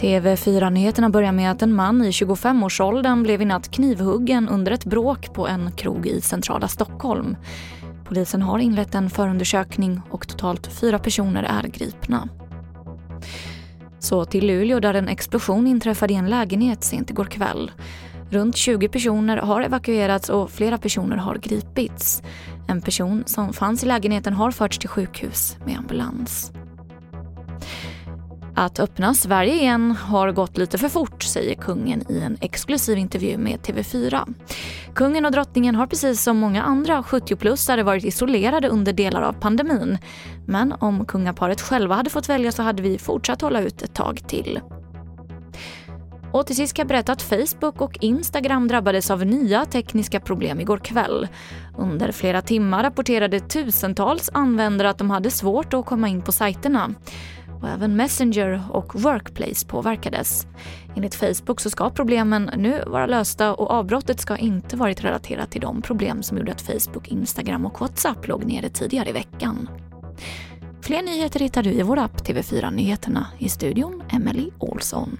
TV4-nyheterna börjar med att en man i 25-årsåldern blev i natt knivhuggen under ett bråk på en krog i centrala Stockholm. Polisen har inlett en förundersökning och totalt fyra personer är gripna. Så till Luleå där en explosion inträffade i en lägenhet sent igår kväll. Runt 20 personer har evakuerats och flera personer har gripits. En person som fanns i lägenheten har förts till sjukhus med ambulans. Att öppna Sverige igen har gått lite för fort, säger kungen i en exklusiv intervju med TV4. Kungen och drottningen har precis som många andra 70-plussare varit isolerade under delar av pandemin. Men om kungaparet själva hade fått välja så hade vi fortsatt hålla ut ett tag till. Och till sist kan jag berätta att Facebook och Instagram drabbades av nya tekniska problem igår kväll. Under flera timmar rapporterade tusentals användare att de hade svårt att komma in på sajterna och även Messenger och Workplace påverkades. Enligt Facebook så ska problemen nu vara lösta och avbrottet ska inte varit relaterat till de problem som gjorde att Facebook, Instagram och WhatsApp låg nere tidigare i veckan. Fler nyheter hittar du i vår app TV4 Nyheterna. I studion Emily Olsson.